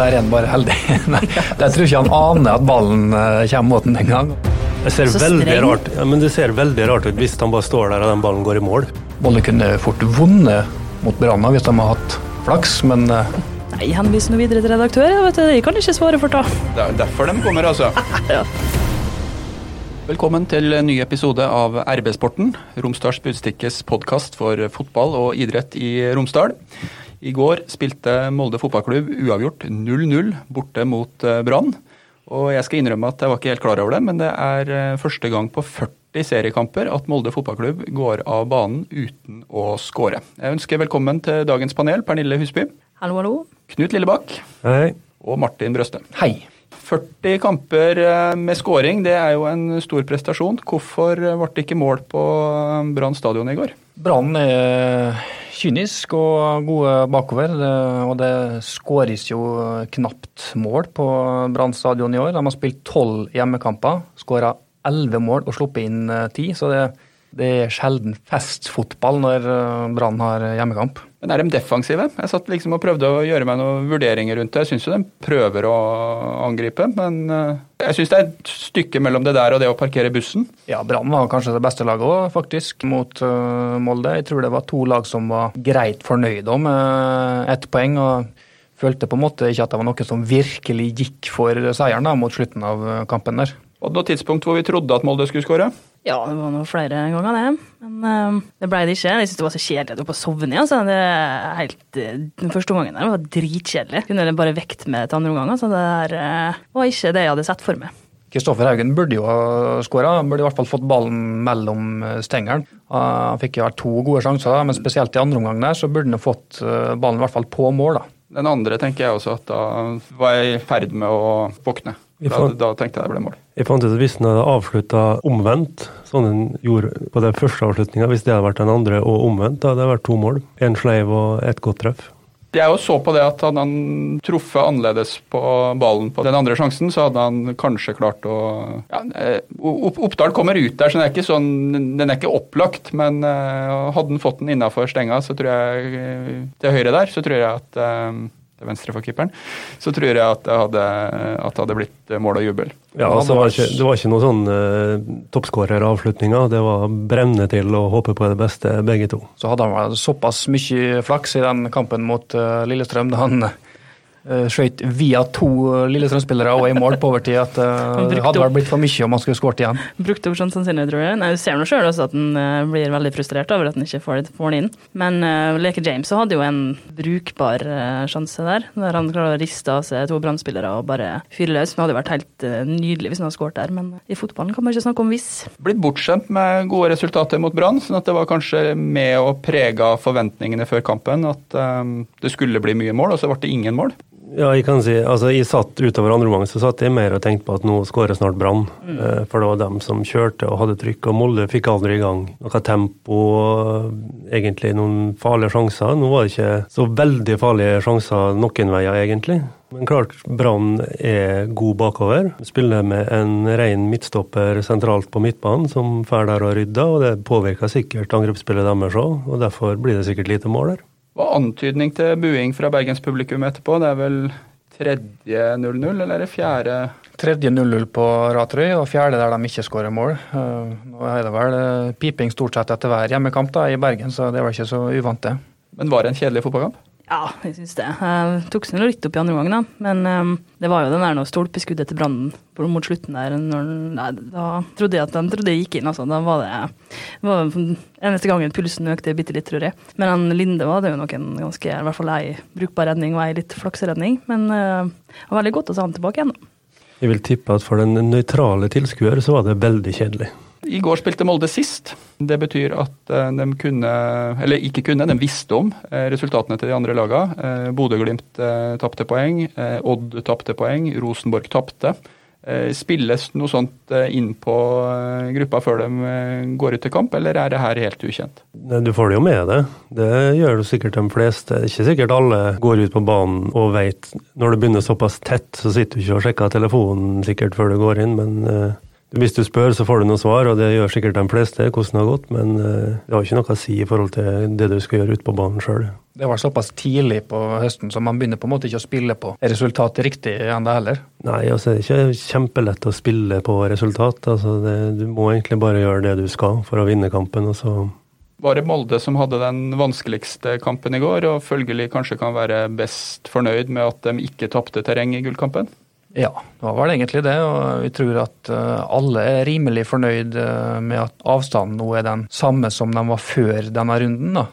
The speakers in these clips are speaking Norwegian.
Der er han bare heldig. Nei, jeg tror ikke han aner at ballen eh, kommer mot den engang. Det ser, veldig rart, ja, men det ser veldig rart ut hvis han bare står der og den ballen går i mål. Molde kunne fort vunnet mot Brann hvis de har hatt flaks, men eh, Nei, henvis nå videre til redaktør. Jeg vet, det, jeg kan ikke svare for det. Det er derfor de kommer, altså. Ja. Velkommen til en ny episode av RB-sporten, Romsdals Budstikkes podkast for fotball og idrett i Romsdal. I går spilte Molde fotballklubb uavgjort 0-0 borte mot eh, Brann. Og jeg skal innrømme at jeg var ikke helt klar over det, men det er eh, første gang på 40 seriekamper at Molde fotballklubb går av banen uten å skåre. Jeg ønsker velkommen til dagens panel, Pernille Husby, Hallo, hallo. Knut Lillebakk Hei. og Martin Brøste. hei. 40 kamper eh, med scoring, det er jo en stor prestasjon. Hvorfor ble det ikke mål på Brann stadion i går? Brann er kynisk og gode bakover, og det skåres jo knapt mål på Brann stadion i år. De har spilt tolv hjemmekamper, skåra elleve mål og sluppet inn eh, ti, så det, det er sjelden festfotball når eh, Brann har hjemmekamp. Men er de defensive? Jeg satt liksom og prøvde å gjøre meg noen vurderinger rundt det. Jeg syns jo de prøver å angripe, men eh, jeg syns det er et stykke mellom det der og det å parkere bussen. Ja, Brann var kanskje det beste laget òg, faktisk, mot eh, Molde. Jeg tror det var to lag som var greit fornøyde med ett poeng. og Følte på en måte ikke at det var noe som virkelig gikk for seieren da, mot slutten av eh, kampen der. Og noe tidspunkt hvor vi trodde at Molde skulle skåre. Ja, det var noe flere ganger, det. Men uh, det ble det ikke. Jeg syntes det var så kjedelig at på sovne. Altså. Det er helt, eh, den første omgangen der var dritkjedelig. Kunne jeg bare vekt med til andre omgang. Altså. Det der, uh, var ikke det jeg hadde sett for meg. Kristoffer Haugen burde jo ha skåra, burde i hvert fall fått ballen mellom eh, stengeren. Han fikk jo vært to gode sjanser, men spesielt i andre omgang der så burde han ha fått eh, ballen i hvert fall på mål. da. Den andre tenker jeg også at da var jeg i ferd med å våkne. Da, da tenkte jeg det ble mål. Jeg fant ut at hvis han hadde avslutta omvendt, sånn han gjorde på den første avslutninga, hvis det hadde vært den andre og omvendt, da hadde det vært to mål. Én sleiv og ett godt treff. Jeg jo så på det at hadde han truffet annerledes på ballen på den andre sjansen, så hadde han kanskje klart å ja, eh, Oppdal kommer ut der, så den er ikke, sånn, den er ikke opplagt. Men eh, hadde han fått den innafor stenga, så tror jeg eh, til høyre der, så tror jeg at til venstre for keeperen, så tror jeg at det hadde, at det hadde blitt mål og jubel. Ja, altså, det var ikke, det var ikke noen sånn uh, toppskåreravslutninger. Det var brenne til og håpe på det beste, begge to. Så hadde han såpass mye flaks i den kampen mot uh, Lillestrøm da han uh, skøyt via to eh, Lillestrøm-spillere og i mål på overtid at eh, det hadde opp- vel blitt for mye om han skulle skåret igjen. Brukte opp sånn sannsynlig, tror jeg. Nei, Du ser nå sjøl også at han eh, blir veldig frustrert over at han ikke får, den inn. Men uh, Leke James hadde jo en brukbar uh, sjanse der, der han klarer å riste av seg to brannspillere og bare fyre løs. Det hadde vært helt uh, nydelig hvis han hadde skåret der, men i fotballen kan man ikke snakke om hvis. Blitt bortskjemt med gode resultater mot Brann, sånn at det var kanskje med å prege forventningene før kampen at eh, det skulle bli mye mål, og så ble det ingen mål. Ja, jeg kan si, altså jeg satt utover andre omgang, så satt jeg mer og tenkte på at nå skårer snart Brann. Eh, For det var dem som kjørte og hadde trykk, og Molde fikk aldri i gang noe tempo og egentlig noen farlige sjanser. Nå var det ikke så veldig farlige sjanser noen veier, egentlig. Men klart, Brann er god bakover. Spiller med en ren midtstopper sentralt på midtbanen som fer der og rydder, og det påvirker sikkert angrepsspillet deres òg, og derfor blir det sikkert lite mål der. Var antydning til buing fra bergenspublikum etterpå. Det er vel tredje 0-0, eller er det fjerde? Tredje 0-0 på Ratrøy, og fjerde der de ikke skårer mål. Eh, Nå er det vel eh, piping stort sett etter hver hjemmekamp da, i Bergen, så det var ikke så uvant, det. Men var det en kjedelig fotballkamp? Ja, jeg syns det. Jeg tok seg litt opp i andre omgang, da. Men um, det var jo den der noe stolpeskuddet til Brannen mot slutten der. Når, nei, da trodde jeg at de trodde jeg gikk inn, altså. Da var det, var eneste gangen pulsen økte bitte litt, tror jeg. Men han Linde var det jo nok en ganske, i hvert fall ei brukbar redning og ei litt flakseredning. Men uh, det var veldig godt å se han tilbake igjen. da. Jeg vil tippe at for den nøytrale tilskuer så var det veldig kjedelig. I går spilte Molde sist. Det betyr at eh, de kunne, eller ikke kunne, de visste om eh, resultatene til de andre lagene. Eh, Bodø-Glimt tapte poeng, Odd tapte poeng, Rosenborg tapte. Spilles noe sånt inn på gruppa før de går ut til kamp, eller er det her helt ukjent? Du får det jo med deg. Det gjør det sikkert de fleste. Ikke sikkert alle går ut på banen og vet Når det begynner såpass tett, så sitter du ikke og sjekker telefonen sikkert før du går inn, men Hvis du spør, så får du noen svar, og det gjør sikkert de fleste, hvordan det har gått, men eh, det har ikke noe å si i forhold til det du skal gjøre ute på banen sjøl. Det var såpass tidlig på høsten, så man begynner på en måte ikke å spille på resultatet riktig ennå heller. Nei, altså det er ikke kjempelett å spille på resultat. Altså det, du må egentlig bare gjøre det du skal for å vinne kampen. og så var det Molde som hadde den vanskeligste kampen i går, og følgelig kanskje kan være best fornøyd med at de ikke tapte terreng i gullkampen? Ja, det var det egentlig det. Og vi tror at eh, alle er rimelig fornøyd eh, med at avstanden nå er den samme som den var før denne runden. da.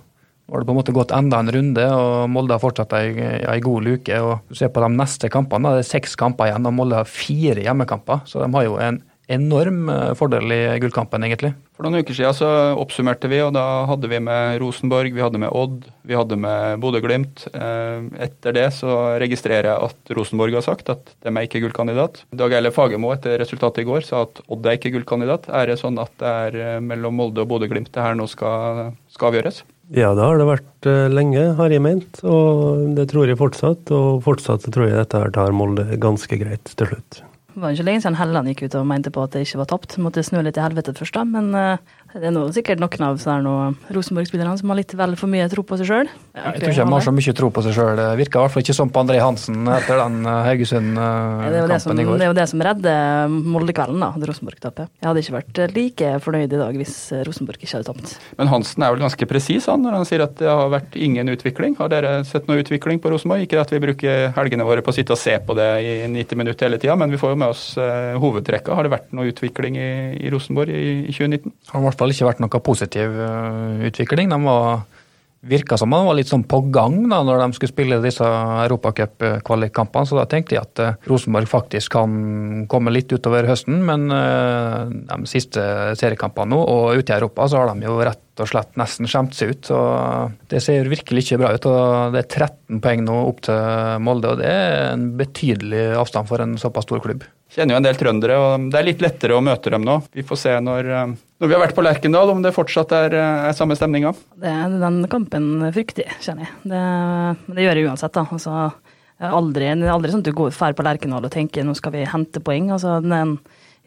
Har det på en måte gått enda en runde, og Molde har fortsatt ei, ei god luke. og Se på de neste kampene, det er seks kamper igjen, og Molde har fire hjemmekamper. Så de har jo en enorm eh, fordel i gullkampen, egentlig. For noen uker siden så oppsummerte vi, og da hadde vi med Rosenborg, vi hadde med Odd, vi hadde med Bodø-Glimt. Eh, etter det så registrerer jeg at Rosenborg har sagt at de er ikke gullkandidat. Dag Eile Fagermo etter resultatet i går sa at Odd er ikke gullkandidat. Er det sånn at det er eh, mellom Molde og Bodø-Glimt det her nå skal, skal avgjøres? Ja, det har det vært lenge, har jeg ment, og det tror jeg fortsatt. Og fortsatt tror jeg dette her tar Molde ganske greit til slutt. Var ikke lenge siden Helland gikk ut og mente på at det ikke var tapt. Måtte snu litt i helvete først, da. Men uh, det er noe, sikkert noen av Rosenborg-spillerne som har litt vel for mye tro på seg sjøl. Jeg tror ikke de har så mye tro på seg sjøl. Det virka i hvert fall ikke sånn på André Hansen etter den eh, Haugesund-kampen i går. Det er jo det som redder Molde-kvelden, da, at Rosenborg taper. Jeg hadde ikke vært like fornøyd i dag hvis Rosenborg ikke hadde tapt. Men Hansen er vel ganske presis når han sier at det har vært ingen utvikling. Har dere sett noe utvikling på Rosenborg? Ikke at vi bruker helgene våre på å sitte og se på det i 90 minutter hele tida, men vi får jo med oss hovedtrekka. Har det vært noe utvikling i, i Rosenborg i, i 2019? Har i hvert fall ikke vært noe positiv uh, utvikling. De var virka som de var litt sånn på gang da, når de skulle spille disse europacupkvalikkampene. Så da tenkte jeg at uh, Rosenborg faktisk kan komme litt utover høsten. Men uh, de siste seriekampene nå, og ute i Europa, så har de jo rett og slett nesten skjemt seg ut. Så det ser virkelig ikke bra ut. og Det er 13 poeng nå opp til Molde, og det er en betydelig avstand for en såpass stor klubb. Kjenner jo en del trøndere, og det er litt lettere å møte dem nå. Vi får se når, når vi har vært på Lerkendal, om det fortsatt er, er samme stemninga. Den kampen frykter jeg, kjenner jeg. Det, det gjør jeg uansett, da. Altså, aldri, aldri sånn at du går drar på Lerkendal og tenker nå skal vi hente poeng. Altså, den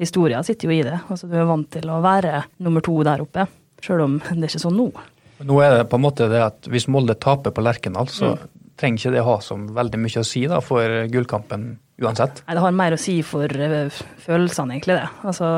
historien sitter jo i det. Altså, du er vant til å være nummer to der oppe. Sjøl om det er ikke sånn nå. Nå er det på en måte det at hvis Molde taper på Lerkendal, så mm. Trenger ikke det ha så veldig mye å si da, for gullkampen uansett. Nei, Det har mer å si for uh, følelsene, egentlig. det. Altså,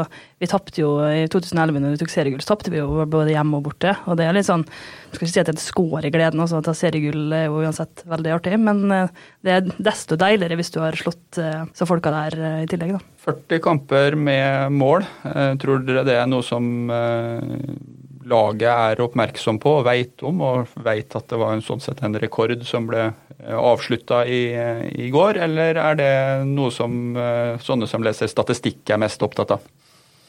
Vi tapte jo i 2011, når vi tok seriegull, så tapte vi jo både hjemme og borte. Og det er litt sånn, jeg skal ikke si at det er et skår i gleden, altså, å ta seriegull er jo uansett veldig artig. Men uh, det er desto deiligere hvis du har slått uh, så folka der i tillegg, da. 40 kamper med mål. tror dere det er noe som laget er oppmerksom på og veit om, og veit at det var en sånn sett en rekord som ble eh, avslutta i, i, går, eller er det noe som eh, sånne som leser statistikk er mest opptatt av?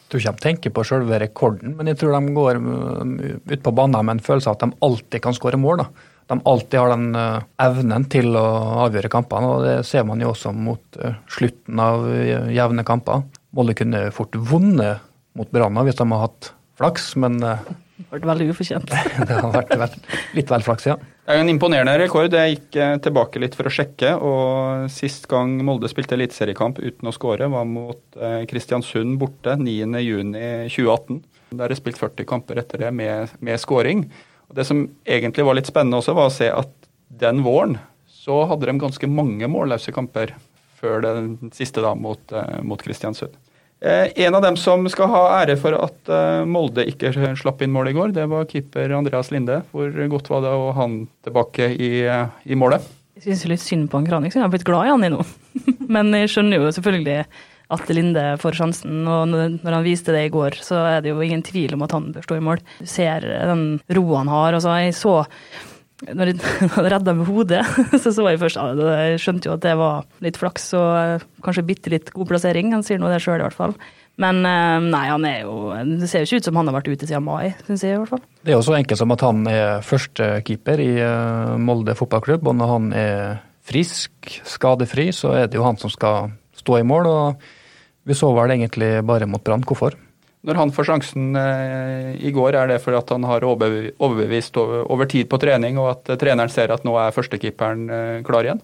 Jeg tror ikke de tenker på selve rekorden, men jeg tror de går eh, ut på banen med en følelse av at de alltid kan skåre mål. da. De alltid har den evnen til å avgjøre kampene, og det ser man jo også mot slutten av jevne kamper. Molde kunne fort vunnet mot Brann hvis de har hatt flaks, men vært veldig ufortjent. det har vært, vært litt vel flaks, ja. Det er jo en imponerende rekord. Jeg gikk eh, tilbake litt for å sjekke. og Sist gang Molde spilte eliteseriekamp uten å skåre, var mot eh, Kristiansund borte 9.6.2018. Der er det spilt 40 kamper etter det med, med skåring. Og Det som egentlig var litt spennende også, var å se at den våren så hadde de ganske mange målløse kamper før den siste da mot, eh, mot Kristiansund. Eh, en av dem som skal ha ære for at eh, Molde ikke slapp inn mål i går, det var keeper Andreas Linde. Hvor godt var det å ha han tilbake i, eh, i målet? Jeg syns litt synd på han Kranik, jeg har blitt glad i han i nå. Men jeg skjønner jo selvfølgelig at Linde får sjansen, og når han viste det i går, så er det jo ingen tvil om at han bør stå i mål. Du ser den roa han har. Altså, jeg så når jeg redda med hodet, så så jeg først Jeg skjønte jo at det var litt flaks og kanskje bitte litt god plassering. Han sier nå det sjøl, i hvert fall. Men eh, nei, han er jo Det ser jo ikke ut som han har vært ute siden mai, syns jeg i hvert fall. Det er jo så enkelt som at han er førstekeeper i eh, Molde fotballklubb, og når han er frisk, skadefri, så er det jo han som skal stå i mål. og vi så vel egentlig bare mot Brann. Hvorfor? Når han får sjansen eh, i går, er det fordi at han har overbevist over tid på trening, og at treneren ser at nå er førstekeeperen eh, klar igjen?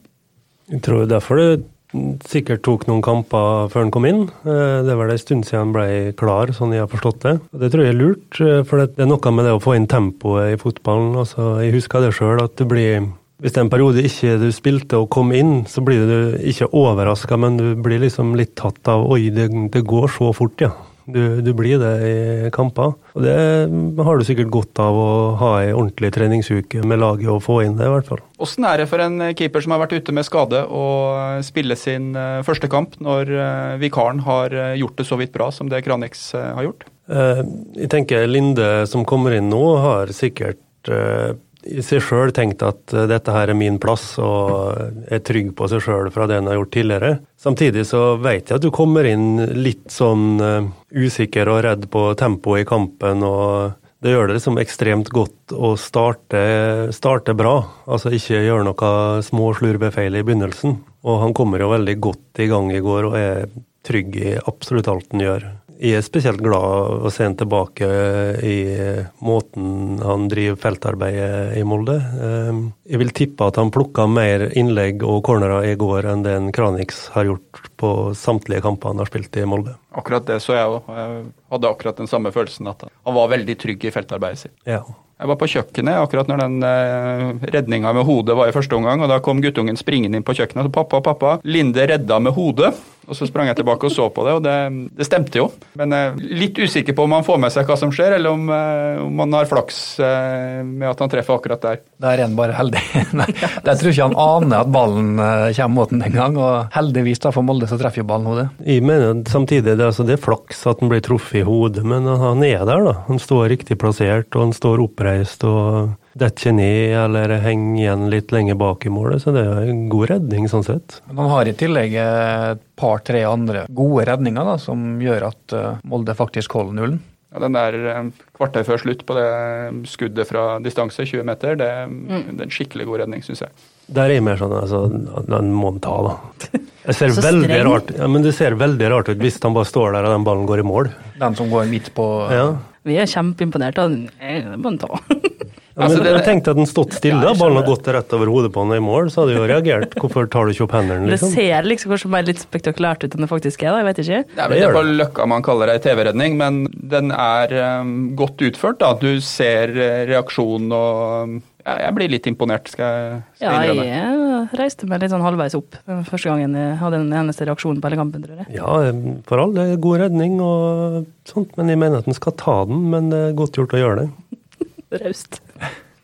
Jeg tror derfor det sikkert tok noen kamper før han kom inn. Eh, det var det en stund siden han ble klar, sånn jeg har forstått det. Det tror jeg er lurt, eh, for det er noe med det å få inn tempoet i fotballen. Altså, jeg husker det sjøl, at det blir hvis det er en periode ikke du spilte og kom inn, så blir du ikke overraska, men du blir liksom litt tatt av Oi, det, det går så fort, ja. Du, du, blir det i kamper. Og det har du sikkert godt av å ha ei ordentlig treningsuke med laget og få inn det, i hvert fall. Hvordan er det for en keeper som har vært ute med skade, å spille sin eh, første kamp når eh, vikaren har eh, gjort det så vidt bra som det Kranix har gjort? Jeg tenker Linde som kommer inn nå, har sikkert i seg sjøl tenkt at uh, dette her er min plass, og er trygg på seg sjøl fra det han har gjort tidligere. Samtidig så vet jeg at du kommer inn litt sånn uh, usikker og redd på tempoet i kampen, og det gjør det liksom ekstremt godt å starte, starte bra. Altså ikke gjøre noe små slurvefeil i begynnelsen. Og han kommer jo veldig godt i gang i går og er trygg i absolutt alt han gjør jeg er spesielt glad å se han tilbake i måten han driver feltarbeidet i Molde. Ehm, jeg vil tippe at han plukka mer innlegg og cornerer i går enn det en Kranix har gjort på samtlige kamper han har spilt i Molde. Akkurat det så jeg òg. Jeg hadde akkurat den samme følelsen at han var veldig trygg i feltarbeidet sitt. Ja. Jeg var på kjøkkenet akkurat når den eh, redninga med hodet var i første omgang, og da kom guttungen springende inn på kjøkkenet og 'pappa, pappa, Linde redda med hodet'. Og så sprang jeg tilbake og så på det, og det, det stemte jo. Men jeg er litt usikker på om han får med seg hva som skjer, eller om, eh, om han har flaks eh, med at han treffer akkurat der. Der er han bare heldig. Nei, jeg tror ikke han aner at ballen eh, kommer mot den en gang, og heldigvis da for Molde så treffer jo ballen hodet. Jeg mener samtidig det, altså, det er flaks at han blir truffet i hodet, men han er der, da. Han står riktig plassert, og han står oppreist og detter ned eller henger igjen litt lenge bak i målet, så det er en god redning sånn sett. Men han har i tillegg et par-tre andre gode redninger da, som gjør at eh, Molde faktisk holder nullen. Ja, Den der eh, kvarter før slutt på det skuddet fra distanse, 20 meter, det, mm. det er en skikkelig god redning, syns jeg. Der er jeg mer sånn altså, den må han ta, da. Det ser veldig rart ja, men det ser veldig rart ut hvis han bare står der og den ballen går i mål. Den som går midt på ja. Vi er kjempeimponert. av Det må han ta. Ja, men jeg tenkte at den stått stille, ja, ballen har gått rett over hodet på han i mål, så hadde jeg jo reagert. Hvorfor tar du ikke opp hendene? Liksom? Det ser liksom kanskje mer litt spektakulært ut enn det faktisk er, da, jeg vet ikke. Det er vel på Løkka man kaller det TV-redning, men den er um, godt utført. da. Du ser reaksjonen reaksjon og ja, Jeg blir litt imponert, skal jeg, skal ja, jeg reiste meg litt sånn halvveis opp første gangen jeg hadde den eneste reaksjonen på hele kampen, tror jeg. Ja, for all det er god redning og sånt, men jeg mener at den skal ta den, men det er godt gjort å gjøre det. Raust.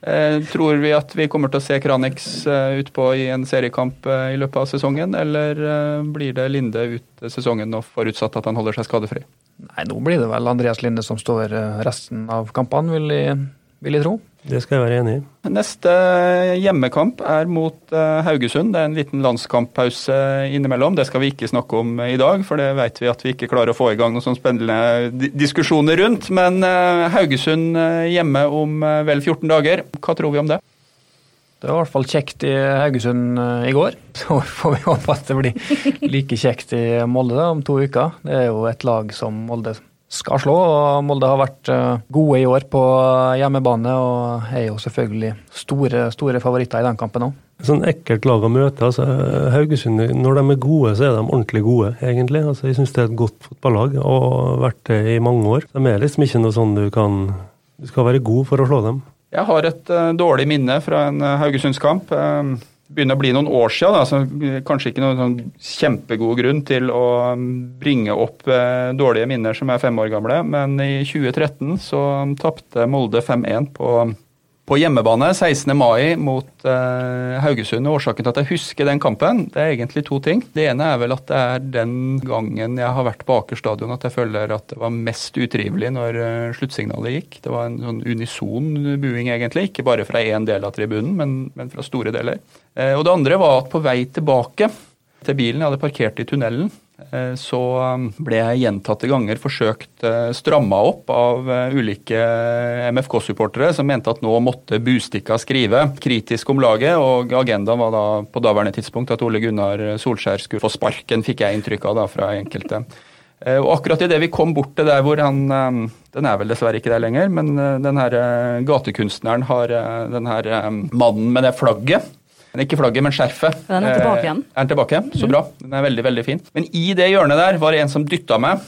Eh, tror vi at vi kommer til å se Kranix eh, utpå i en seriekamp eh, i løpet av sesongen, eller blir det Linde ut sesongen og forutsatt at han holder seg skadefri? Nei, nå blir det vel Andreas Linde som står resten av kampene, vil jeg, vil jeg tro. Det skal jeg være enig i. Neste hjemmekamp er mot uh, Haugesund. Det er en liten landskamppause innimellom. Det skal vi ikke snakke om i dag, for det vet vi at vi ikke klarer å få i gang noen sånn spennende diskusjoner rundt. Men Haugesund hjemme om vel 14 dager. Hva tror vi om det? Det var i hvert fall kjekt i Haugesund i går. Så får vi håpe at det blir like kjekt i Molde da, om to uker. Det er jo et lag som Molde skal slå. og Molde har vært eh, gode i år på hjemmebane og er jo selvfølgelig store, store favoritter i den kampen òg. Sånn ekkelt lag å møte. altså Haugesund, når de er gode, så er de ordentlig gode, egentlig. altså Jeg syns det er et godt fotballag og har vært det i mange år. De er liksom ikke noe sånn du kan Du skal være god for å slå dem. Jeg har et uh, dårlig minne fra en uh, Haugesundskamp. Uh, begynner å bli noen år siden, da, så kanskje ikke noen sånn kjempegod grunn til å um, bringe opp eh, dårlige minner som er fem år gamle, men i 2013 så tapte Molde 5-1 på på hjemmebane 16. mai mot eh, Haugesund. Årsaken til at jeg husker den kampen, det er egentlig to ting. Det ene er vel at det er den gangen jeg har vært på Aker stadion at jeg føler at det var mest utrivelig når uh, sluttsignalet gikk. Det var en sånn unison buing, egentlig. Ikke bare fra én del av tribunen, men, men fra store deler. Eh, og det andre var at på vei tilbake til bilen, jeg hadde parkert i tunnelen, Eh, så um, ble jeg gjentatte ganger forsøkt eh, stramma opp av eh, ulike MFK-supportere som mente at nå måtte Bustikka skrive kritisk om laget, og agendaen var da på daværende tidspunkt at Ole Gunnar Solskjær skulle få sparken, fikk jeg inntrykk av da fra enkelte. Og akkurat idet vi kom bort til der hvor han Den er vel dessverre ikke der lenger, men den her gatekunstneren har den her mannen med det flagget Ikke flagget, men skjerfet. Den er tilbake igjen. Eh, er den tilbake? Så bra. Den er veldig, veldig fin. Men i det hjørnet der var det en som dytta meg.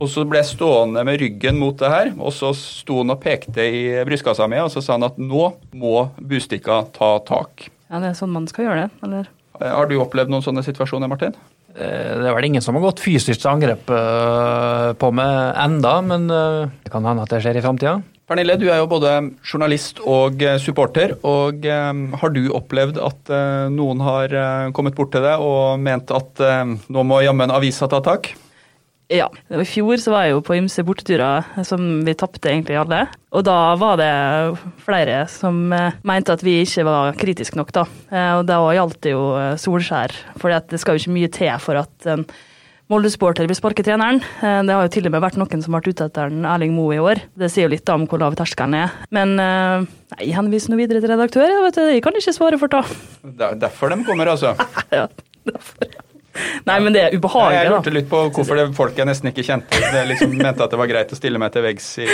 Og så ble jeg stående med ryggen mot det her, og så sto han og pekte i brystkassa mi, og så sa han at nå må Bustikka ta tak. Ja, det er sånn man skal gjøre det, eller? Eh, Har du opplevd noen sånne situasjoner, Martin? Eh, Det er vel ingen som har gått fysisk til angrep eh, på meg enda, men eh, det kan hende at det skjer i framtida. Pernille, du er jo både journalist og supporter. og Har du opplevd at noen har kommet bort til deg og ment at nå må jammen avisa ta tak? Ja. I fjor så var jeg jo på ymse borteturer som vi tapte egentlig alle. Og da var det flere som eh, mente at vi ikke var kritiske nok, da. Eh, Og da gjaldt det jo eh, Solskjær. For det skal jo ikke mye til for at en Molde-sporter vil sparke treneren. Det har jo til og med vært noen som har vært ute etter Erling Moe i år. Det sier jo litt om hvor lav terskelen er. Men eh, nei, henvis nå videre til redaktør. Jeg vet, jeg kan ikke svare for. Det er derfor de kommer, altså. Ja, derfor. Nei, men det er Jeg ubehagelig, lurte da. litt på hvorfor det folk jeg nesten ikke kjente, det liksom mente at det var greit å stille meg til veggs i,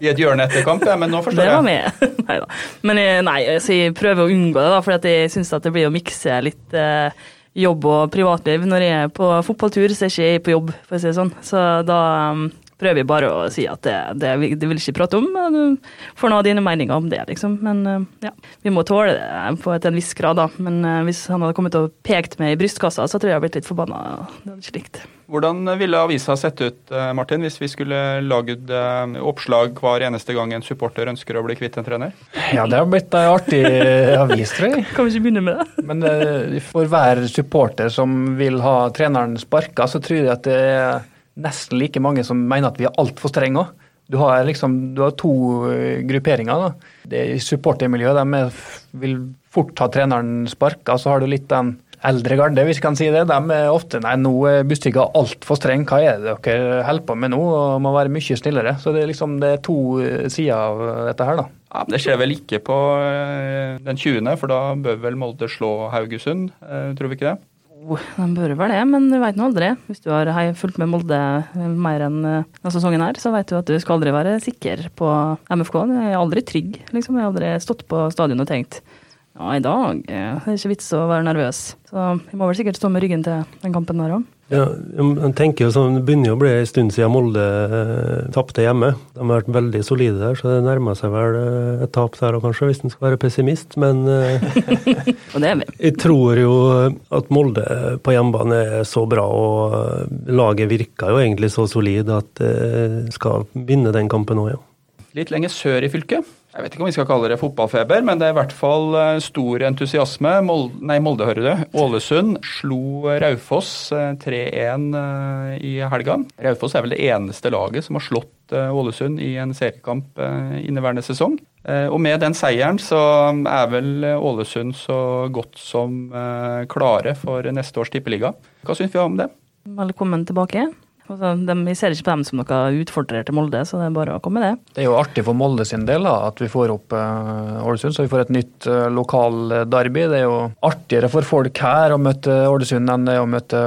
i et hjørne etter kamp, ja, men nå forstår jeg. Det var med. med. Neida. Men nei, så jeg prøver å unngå det, da, for jeg syns det blir å mikse litt eh, jobb og privatliv. Når jeg er på fotballtur, så er ikke jeg på jobb, for å si det sånn. Så da um, prøver jeg bare å si at det, det, vil- det vil ikke prate om. men Du får nå dine meninger om det, liksom. Men eh, ja, vi må tåle det på et, en viss grad, da. Men eh, hvis han hadde kommet og pekt meg i brystkassa, så tror jeg jeg hadde blitt litt forbanna. Det hadde ikke likt. Hvordan ville avisa sett ut, eh, Martin, hvis vi skulle lagd eh, oppslag hver eneste gang en supporter ønsker å bli kvitt en trener? Ja, det har blitt ei artig avis, tror jeg. Kan vi ikke begynne med det? Men eh, for hver supporter som vil ha treneren sparka, så tror jeg at det er nesten like mange som mener at vi er altfor strenge òg. Du har liksom, du har to eh, grupperinger. da. Det er supportermiljøet de vil fort ha treneren sparka. Så har du litt den eldre garde, hvis vi kan si det. De er ofte nei, nå er Bustika altfor streng. Hva er det dere holder på med nå? Og må være mye snillere. Så det er liksom det er to eh, sider av dette her, da. Ja, men Det skjer vel ikke på eh, den 20., for da bør vel Molde slå Haugesund, tror vi ikke det? Jo, de bør vel det, men du veit nå aldri. Hvis du har fulgt med Molde mer enn eh, denne sesongen her, så vet du at du skal aldri være sikker på MFK. Jeg er aldri trygg, liksom. Jeg har aldri stått på stadion og tenkt ja, i dag eh, det er ikke vits å være nervøs. Så vi må vel sikkert stå med ryggen til den kampen der òg. Ja, jeg tenker jo sånn, Det begynner jo å bli en stund siden Molde eh, tapte hjemme. De har vært veldig solide der, så det nærmer seg vel eh, et tap der òg, kanskje, hvis en skal være pessimist. Men eh, jeg tror jo at Molde på hjemmebane er så bra, og eh, laget virker jo egentlig så solid at eh, skal vinne den kampen òg, ja. Litt lenger sør i fylket. Jeg vet ikke om vi skal kalle det fotballfeber, men det er i hvert fall eh, stor entusiasme. Molde, nei, Molde, hører du. Ålesund slo Raufoss eh, 3-1 eh, i helga. Raufoss er vel det eneste laget som har slått eh, Ålesund i en seriekamp eh, inneværende sesong. Eh, Og med den seieren så er vel Ålesund så godt som eh, klare for neste års tippeliga. Hva syns vi om det? Velkommen tilbake. Altså, de, vi ser ikke på dem som noen utfordrer til Molde, så det er bare å komme med det. Det er jo artig for Molde sin del da, at vi får opp eh, Ålesund, så vi får et nytt uh, lokal eh, derby. Det er jo artigere for folk her å møte Ålesund enn det er å møte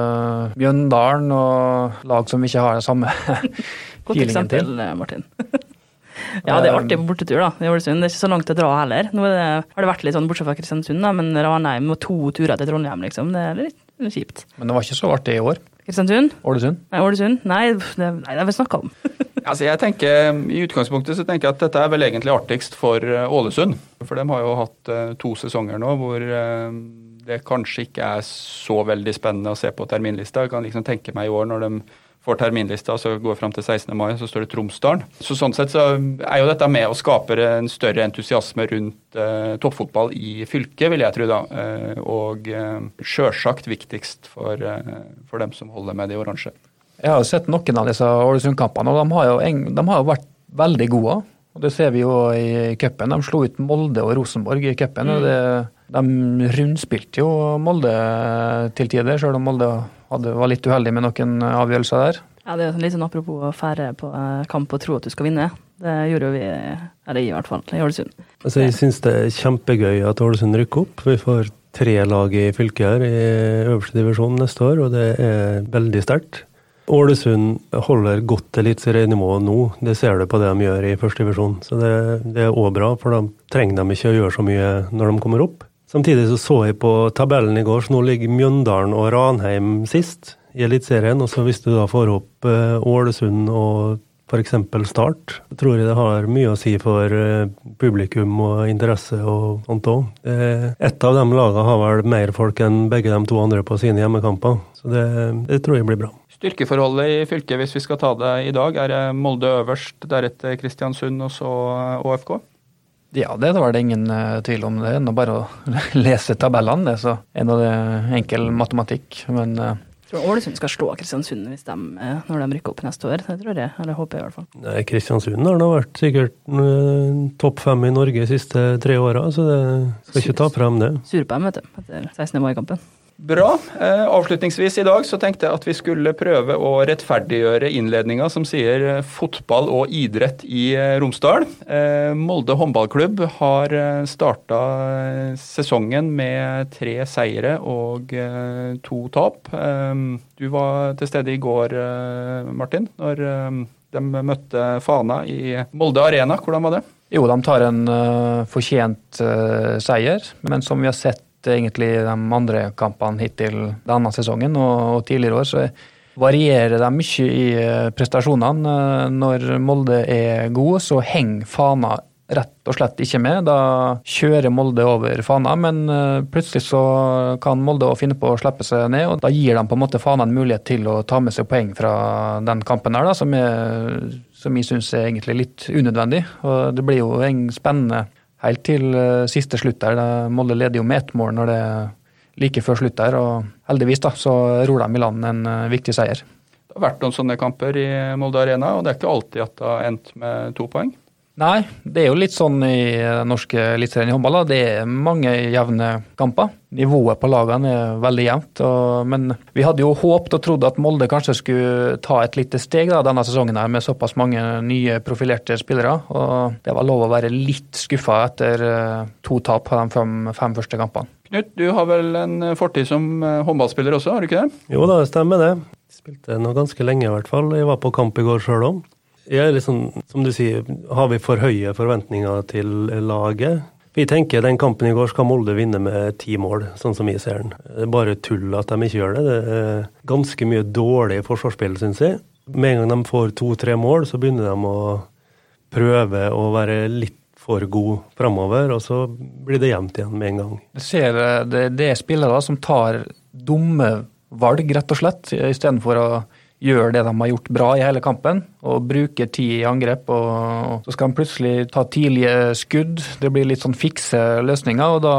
Bjøndalen og lag som ikke har den samme Godt til. eksempel, eh, Martin. ja, det er artig på bortetur, da. i Ålesund. Det er ikke så langt å dra heller. Nå det, har det vært litt sånn, bortsett fra Kristiansund, da, men Ranheim og to turer til Trondheim, liksom. Det er litt kjipt. Men det var ikke så artig i år. Kristiansund? Ålesund. Nei, Ålesund? Nei, det, nei, det har vi snakka om. Altså jeg tenker, I utgangspunktet så tenker jeg at dette er vel egentlig artigst for eh, Ålesund. For de har jo hatt eh, to sesonger nå hvor eh, det kanskje ikke er så veldig spennende å se på terminlista. Jeg kan liksom tenke meg i år når de får terminlista, så går fram til 16. mai, så står det Tromsdalen. Så sånn sett så er jo dette med å skape en større entusiasme rundt eh, toppfotball i fylket, vil jeg tro da. Eh, og eh, sjølsagt viktigst for, eh, for dem som holder med de oransje. Jeg har sett noen av disse Ålesund-kampene, og de har, eng- de har jo vært veldig gode. Og Det ser vi jo i cupen. De slo ut Molde og Rosenborg i cupen. og det, De rundspilte jo Molde til tider, selv om Molde hadde, var litt uheldig med noen avgjørelser der. Ja, det er litt sånn apropos å fære på eh, kamp og tro at du skal vinne. Det gjorde jo vi, eller i hvert fall, i Ålesund. Altså, jeg syns det er kjempegøy at Ålesund rykker opp. Vi får tre lag i fylket her i øverste divisjon neste år, og det er veldig sterkt. Ålesund holder godt eliteserienivå nå, det ser du på det de gjør i første divisjon. Så det, det er òg bra, for da trenger de ikke å gjøre så mye når de kommer opp. Samtidig så så jeg på tabellen i går, så nå ligger Mjøndalen og Ranheim sist i Eliteserien. Og så hvis du da får opp eh, Ålesund og f.eks. Start, så tror jeg det har mye å si for eh, publikum og interesse og sånt òg. Ett av de lagene har vel mer folk enn begge de to andre på sine hjemmekamper, så det, det tror jeg blir bra. Styrkeforholdet i fylket, hvis vi skal ta det i dag, er Molde øverst, deretter Kristiansund og så ÅFK? Ja, det var det ingen uh, tvil om. Det er nå bare å lese tabellene. Det så en av det enkel matematikk. Men uh, tror Ålesund skal slå Kristiansund hvis de, eh, når de rykker opp neste år. Det tror jeg, eller håper jeg i hvert fall. Nei, Kristiansund har nå vært sikkert uh, topp fem i Norge de siste tre åra, så det skal ikke ta frem det. Sur på dem, vet du, etter 16. mai-kampen. Bra. Eh, avslutningsvis i dag så tenkte jeg at vi skulle prøve å rettferdiggjøre innledninga som sier eh, fotball og idrett i eh, Romsdal. Molde håndballklubb har starta sesongen med tre seire og to tap. Du var til stede i går, Martin, når de møtte Fana i Molde Arena. Hvordan var det? Jo, de tar en fortjent seier, men som vi har sett egentlig de andre kampene hittil denne sesongen og, og tidligere år, så varierer de mye i eh, prestasjonene. Eh, når Molde er gode, så henger Fana rett og slett ikke med. Da kjører Molde over Fana, men eh, plutselig så kan Molde finne på å slippe seg ned. og Da gir de på en måte Fana en mulighet til å ta med seg poeng fra den kampen her, da, som, er, som jeg syns er egentlig litt unødvendig. Og Det blir jo en spennende helt til eh, siste slutt der. Molde leder jo med ett mål når det er like før slutt der, og heldigvis da, så ror de i land en eh, viktig seier. Det har vært noen sånne kamper i Molde Arena, og det er ikke alltid at det har endt med to poeng? Nei, det er jo litt sånn i den norske eliteserien i håndball. Det er mange jevne kamper. Nivået på lagene er veldig jevnt. Og, men vi hadde jo håpet og trodd at Molde kanskje skulle ta et lite steg da, denne sesongen her, med såpass mange nye profilerte spillere. Og det var lov å være litt skuffa etter eh, to tap på de fem, fem første kampene. Knut, du har vel en fortid som eh, håndballspiller også, har du ikke det? Jo da, det stemmer det. Spilte nå ganske lenge i hvert fall. Jeg var på kamp i går sjøl òg. Ja, liksom, som du sier, har vi for høye forventninger til laget? Vi tenker den kampen i går skal Molde vinne med ti mål, sånn som vi ser den. Det er bare tull at de ikke gjør det. Det er ganske mye dårlig forsvarsspill, syns jeg. Med en gang de får to-tre mål, så begynner de å prøve å være litt for god framover, og så blir det jevnt igjen med en gang. Du ser det, det er spillere som tar dumme valg, rett og slett, istedenfor å gjør det de har gjort bra i hele kampen, og bruker tid i angrep. og Så skal de plutselig ta tidlige skudd. Det blir litt sånn fikse løsninger, og da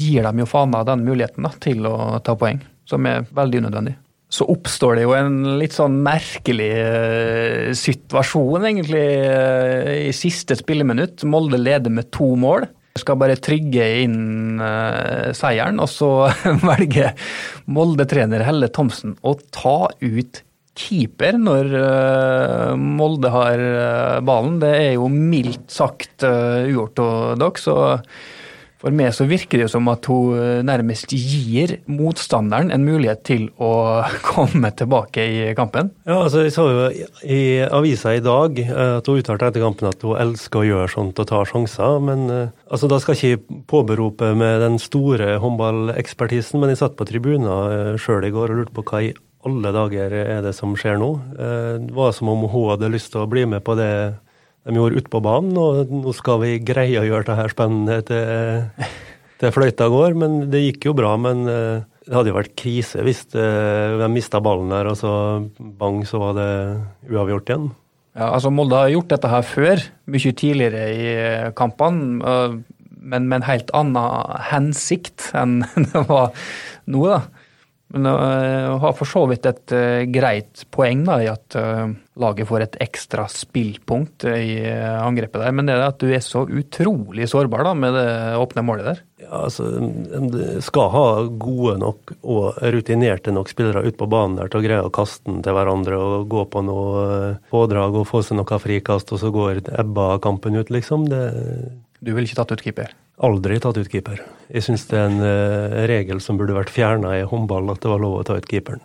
gir de jo faen av den muligheten da, til å ta poeng, som er veldig unødvendig. Så oppstår det jo en litt sånn merkelig uh, situasjon, egentlig, uh, i siste spilleminutt. Molde leder med to mål skal bare trygge inn uh, seieren, og så velger Molde-trener Helle Thomsen å ta ut keeper når uh, Molde har uh, ballen. Det er jo mildt sagt uh, uortodoks. og for meg så virker det jo som at hun nærmest gir motstanderen en mulighet til å komme tilbake i kampen. Ja, altså Jeg så jo i avisa i dag at hun uttalte etter kampen at hun elsker å gjøre sånt og ta sjanser. Men altså da skal jeg ikke påberope med den store håndballekspertisen, men jeg satt på tribunen sjøl i går og lurte på hva i alle dager er det som skjer nå? Eh, det var som om hun hadde lyst til å bli med på det de gjorde ute på banen, og nå skal vi greie å gjøre det her spennende til, til fløyta går. Men det gikk jo bra. Men eh, det hadde jo vært krise hvis eh, de mista ballen der, og så bang, så var det uavgjort igjen. Ja, altså Molde har gjort dette her før, mye tidligere i kampene, men med en helt annen hensikt enn det var nå. da. Men uh, har for så vidt et uh, greit poeng da, i at uh, laget får et ekstra spillpunkt i angrepet der. Men det er at du er så utrolig sårbar da, med det åpne målet der. Ja, altså, De skal ha gode nok og rutinerte nok spillere ut på banen der til å greie å kaste den til hverandre og gå på noe pådrag og få seg noe frikast, og så går Ebba-kampen ut, liksom. Det... Du ville ikke tatt ut keeper? Aldri tatt ut keeper. Jeg syns det er en uh, regel som burde vært fjerna i håndball, at det var lov å ta ut keeperen.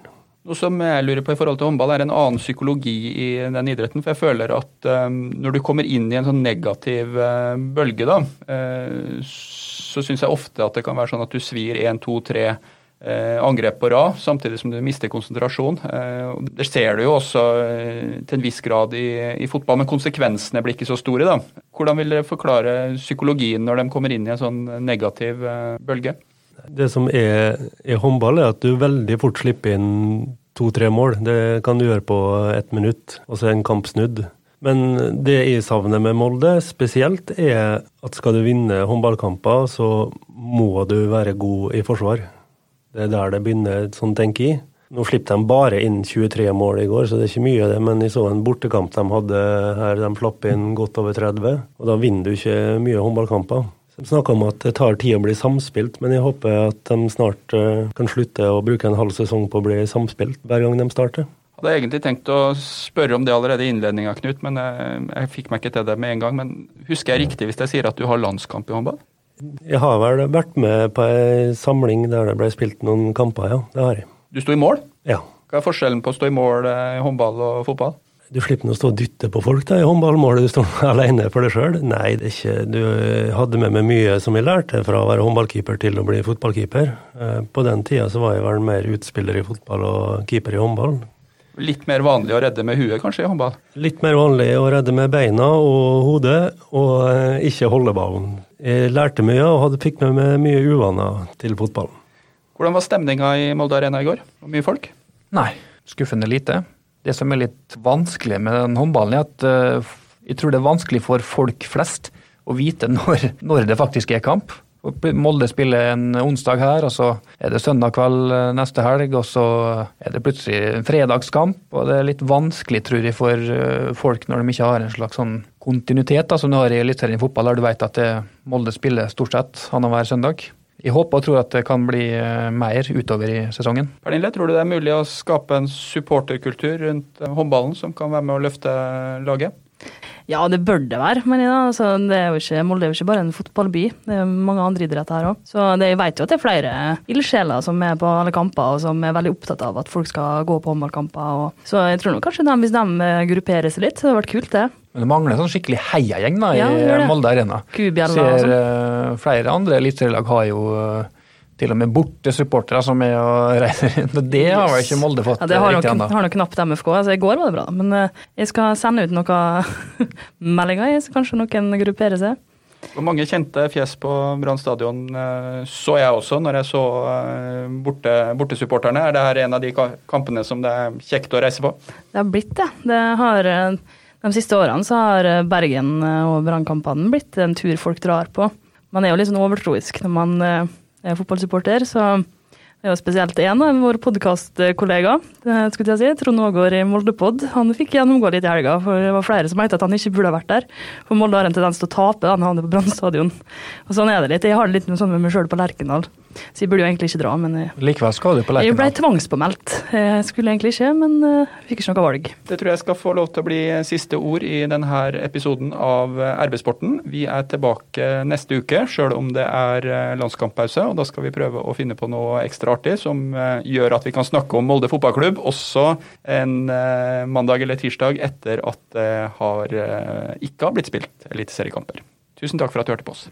Noe som jeg lurer på i forhold til håndball, er en annen psykologi i den idretten. For jeg føler at um, når du kommer inn i en sånn negativ uh, bølge, da, uh, så syns jeg ofte at det kan være sånn at du svir én, to, tre angrep på rad, samtidig som du mister konsentrasjon. det ser du jo også til en viss grad i, i, fotball, men konsekvensene blir ikke så store. da. Hvordan vil dere forklare psykologien når de kommer inn i en sånn negativ bølge? Det som er i håndball, er at du veldig fort slipper inn to-tre mål. Det kan du gjøre på ett minutt, og så er en kamp snudd. Men det jeg savner med Molde spesielt, er at skal du vinne håndballkamper, så må du være god i forsvar. Det er der det begynner, sånn tenker jeg. Nå slipper de bare inn 23 mål i går, så det er ikke mye av det. Men jeg så en bortekamp de hadde her, de slapp inn godt over 30. Og da vinner du ikke mye håndballkamper. De snakker om at det tar tid å bli samspilt, men jeg håper at de snart uh, kan slutte å bruke en halv sesong på å bli samspilt hver gang de starter. Jeg hadde egentlig tenkt å spørre om det allerede i innledninga, Knut, men jeg, jeg, fikk meg ikke til det med en gang. Men husker jeg riktig hvis jeg sier at du har landskamp i håndball? Jeg har vel vært med på ei samling der det ble spilt noen kamper, ja. Det har jeg. Du sto i mål? Ja. Hva er forskjellen på å stå i mål i håndball og fotball? Du slipper å stå og dytte på folk da, i håndballmålet, du står alene for deg sjøl. Nei, det er ikke Du hadde med meg mye som jeg lærte fra å være håndballkeeper til å bli fotballkeeper. Eh, på den tida så var jeg vel mer utspiller i fotball og keeper i håndball. Litt mer vanlig å redde med huet, kanskje, i håndball? Litt mer vanlig å redde med beina og hodet, og eh, ikke holde ballen. Jeg lærte mye og hadde, fikk med meg mye uvaner til fotballen. Hvordan var stemninga i Molde Arena i går? Og mye folk? Nei, skuffende lite. Det som er litt vanskelig med den håndballen, er at uh, jeg tror det er vanskelig for folk flest å vite når, når det faktisk er kamp. Molde spiller en onsdag her, og så er det søndag kveld eh, neste helg, og så er det plutselig en fredagskamp. Og det er litt vanskelig, tror jeg, for eh, folk når de ikke har en slags sånn kontinuitet, da, som du har i Eliteserien fotball, der du vet at det, Molde spiller stort sett annenhver søndag. Jeg håper og tror at det kan bli eh, mer utover i sesongen. Pernille, tror du det er mulig å skape en supporterkultur rundt eh, håndballen som kan være med å løfte laget? Ja, det bør det være. Men altså, det er jo ikke, Molde er jo ikke bare en fotballby. Det er mange andre idretter her òg. Så det, jeg vet jo at det er flere ildsjeler som er på alle kamper, og som er veldig opptatt av at folk skal gå på håndballkamper. Så jeg tror nok kanskje de, hvis de eh, grupperer seg litt, så hadde det vært kult, det. Men det mangler en sånn skikkelig heiagjeng i ja, Molde Arena. Kubjella og sånn. Uh, flere andre eliteserielag har jo uh, til og med borte supportere som er og reiser rundt. Det har vel ikke Molde fått ja, det har nok, ennå. Har nok knapt MFK. Altså, I går var det bra. Men uh, jeg skal sende ut noen meldinger, så kanskje noen grupperer seg. Hvor mange kjente fjes på Brann stadion så jeg også når jeg så borte, bortesupporterne. Er det her en av de kampene som det er kjekt å reise på? Det har blitt det. Det har de siste årene så har eh, Bergen- eh, og brannkampene blitt en tur folk drar på. Man er jo litt sånn overtroisk når man eh, er fotballsupporter, så det er jo spesielt en av våre podkastkollegaer, si, Trond Aagaard i Moldepod. Han fikk gjennomgå litt i helga, for det var flere som mente at han ikke burde ha vært der. For Molde har en tendens til å tape han havner på Brann stadion. Og sånn er det litt. Jeg har det litt sånn med meg sjøl på Lerkendal. Så jeg burde jo egentlig ikke dra, men jeg, Likevel skal du på Lerkendal? Jeg ble tvangspåmeldt. Jeg skulle egentlig ikke, men uh, fikk ikke noe valg. Det tror jeg skal få lov til å bli siste ord i denne episoden av RB-sporten. Vi er tilbake neste uke, sjøl om det er eh, landskamppause. Og da skal vi prøve å finne på noe ekstra artig som gjør at vi kan snakke om Molde fotballklubb også en mandag eller tirsdag etter at det har, ikke har blitt spilt eliteseriekamper. Tusen takk for at du hørte på oss.